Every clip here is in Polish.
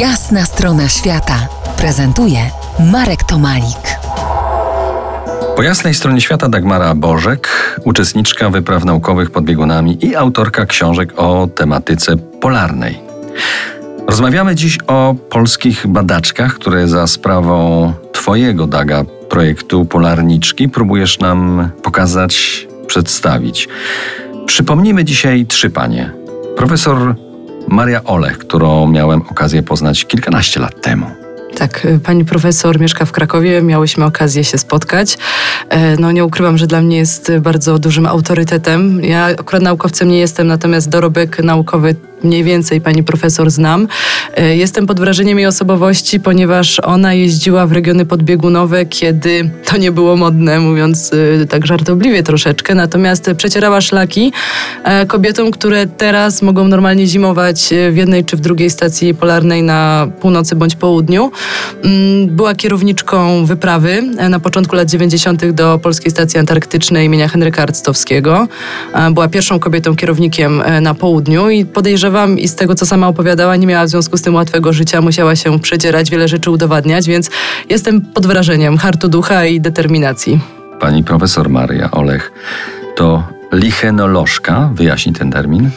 Jasna strona świata prezentuje Marek Tomalik. Po jasnej stronie świata Dagmara Bożek, uczestniczka wypraw naukowych pod biegunami i autorka książek o tematyce polarnej. Rozmawiamy dziś o polskich badaczkach, które za sprawą Twojego, Daga, projektu Polarniczki próbujesz nam pokazać, przedstawić. Przypomnijmy dzisiaj trzy panie. Profesor Maria Olech, którą miałem okazję poznać kilkanaście lat temu. Tak, pani profesor mieszka w Krakowie, miałyśmy okazję się spotkać. E, no nie ukrywam, że dla mnie jest bardzo dużym autorytetem. Ja akurat naukowcem nie jestem, natomiast dorobek naukowy mniej więcej pani profesor znam. E, jestem pod wrażeniem jej osobowości, ponieważ ona jeździła w regiony podbiegunowe, kiedy to nie było modne, mówiąc e, tak żartobliwie troszeczkę. Natomiast przecierała szlaki e, kobietom, które teraz mogą normalnie zimować w jednej czy w drugiej stacji polarnej na północy bądź południu. Mm, była kierowniczką wyprawy na początku lat 90. do Polskiej Stacji Antarktycznej imienia Henryka Arctowskiego. Była pierwszą kobietą kierownikiem na południu i podejrzewam, podejrzewam i z tego, co sama opowiadała, nie miała w związku z tym łatwego życia, musiała się przedzierać, wiele rzeczy udowadniać, więc jestem pod wrażeniem hartu ducha i determinacji. Pani profesor Maria Olech to lichenolożka, wyjaśni ten termin.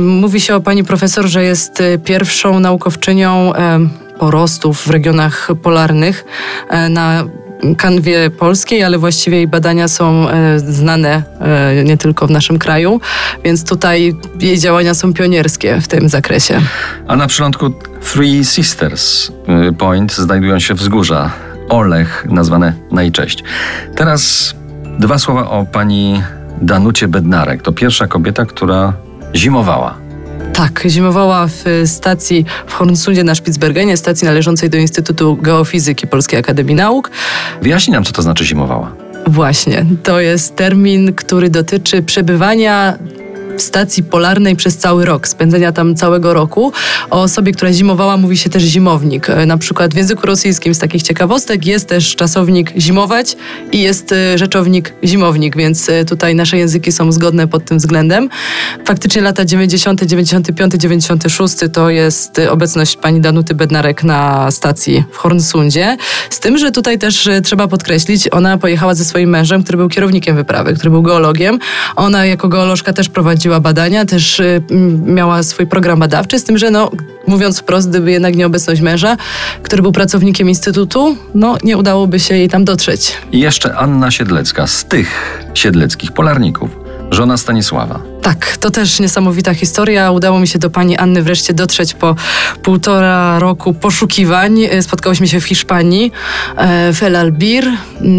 Mówi się o pani profesor, że jest e, pierwszą naukowczynią porostów w regionach polarnych e, na kanwie polskiej, ale właściwie jej badania są e, znane e, nie tylko w naszym kraju, więc tutaj jej działania są pionierskie w tym zakresie. A na przylądku Three Sisters y, Point znajdują się wzgórza Olech, nazwane najcześć. Teraz dwa słowa o pani Danucie Bednarek. To pierwsza kobieta, która zimowała tak, zimowała w stacji w Hornsundzie na Spitsbergenie, stacji należącej do Instytutu Geofizyki Polskiej Akademii Nauk. Wyjaśnij nam, co to znaczy zimowała. Właśnie, to jest termin, który dotyczy przebywania w stacji polarnej przez cały rok, spędzenia tam całego roku. O osobie, która zimowała, mówi się też zimownik. E, na przykład w języku rosyjskim z takich ciekawostek jest też czasownik zimować i jest e, rzeczownik zimownik, więc e, tutaj nasze języki są zgodne pod tym względem. Faktycznie lata 90., 95., 96 to jest obecność pani Danuty Bednarek na stacji w Hornsundzie. Z tym, że tutaj też trzeba podkreślić, ona pojechała ze swoim mężem, który był kierownikiem wyprawy, który był geologiem. Ona jako geolożka też prowadziła prowadziła badania, też y, miała swój program badawczy, z tym, że no, mówiąc wprost, gdyby jednak nieobecność męża, który był pracownikiem Instytutu, no nie udałoby się jej tam dotrzeć. I jeszcze Anna Siedlecka z tych siedleckich polarników, żona Stanisława. Tak, to też niesamowita historia. Udało mi się do pani Anny wreszcie dotrzeć po półtora roku poszukiwań. Spotkałyśmy się w Hiszpanii, e, w El Albir.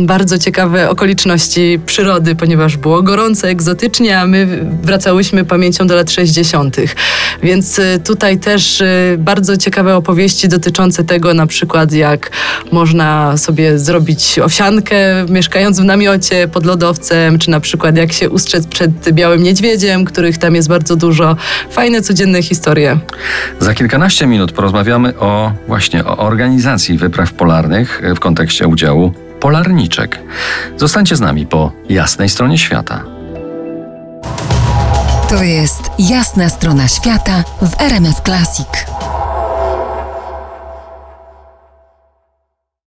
Bardzo ciekawe okoliczności przyrody, ponieważ było gorąco, egzotycznie, a my wracałyśmy pamięcią do lat 60. Więc e, tutaj też e, bardzo ciekawe opowieści dotyczące tego, na przykład jak można sobie zrobić owsiankę mieszkając w namiocie pod lodowcem, czy na przykład jak się ustrzec przed białym niedźwiedziem, których tam jest bardzo dużo. Fajne, codzienne historie. Za kilkanaście minut porozmawiamy o właśnie o organizacji wypraw polarnych w kontekście udziału polarniczek. Zostańcie z nami po jasnej stronie świata. To jest jasna strona świata w RMS Classic.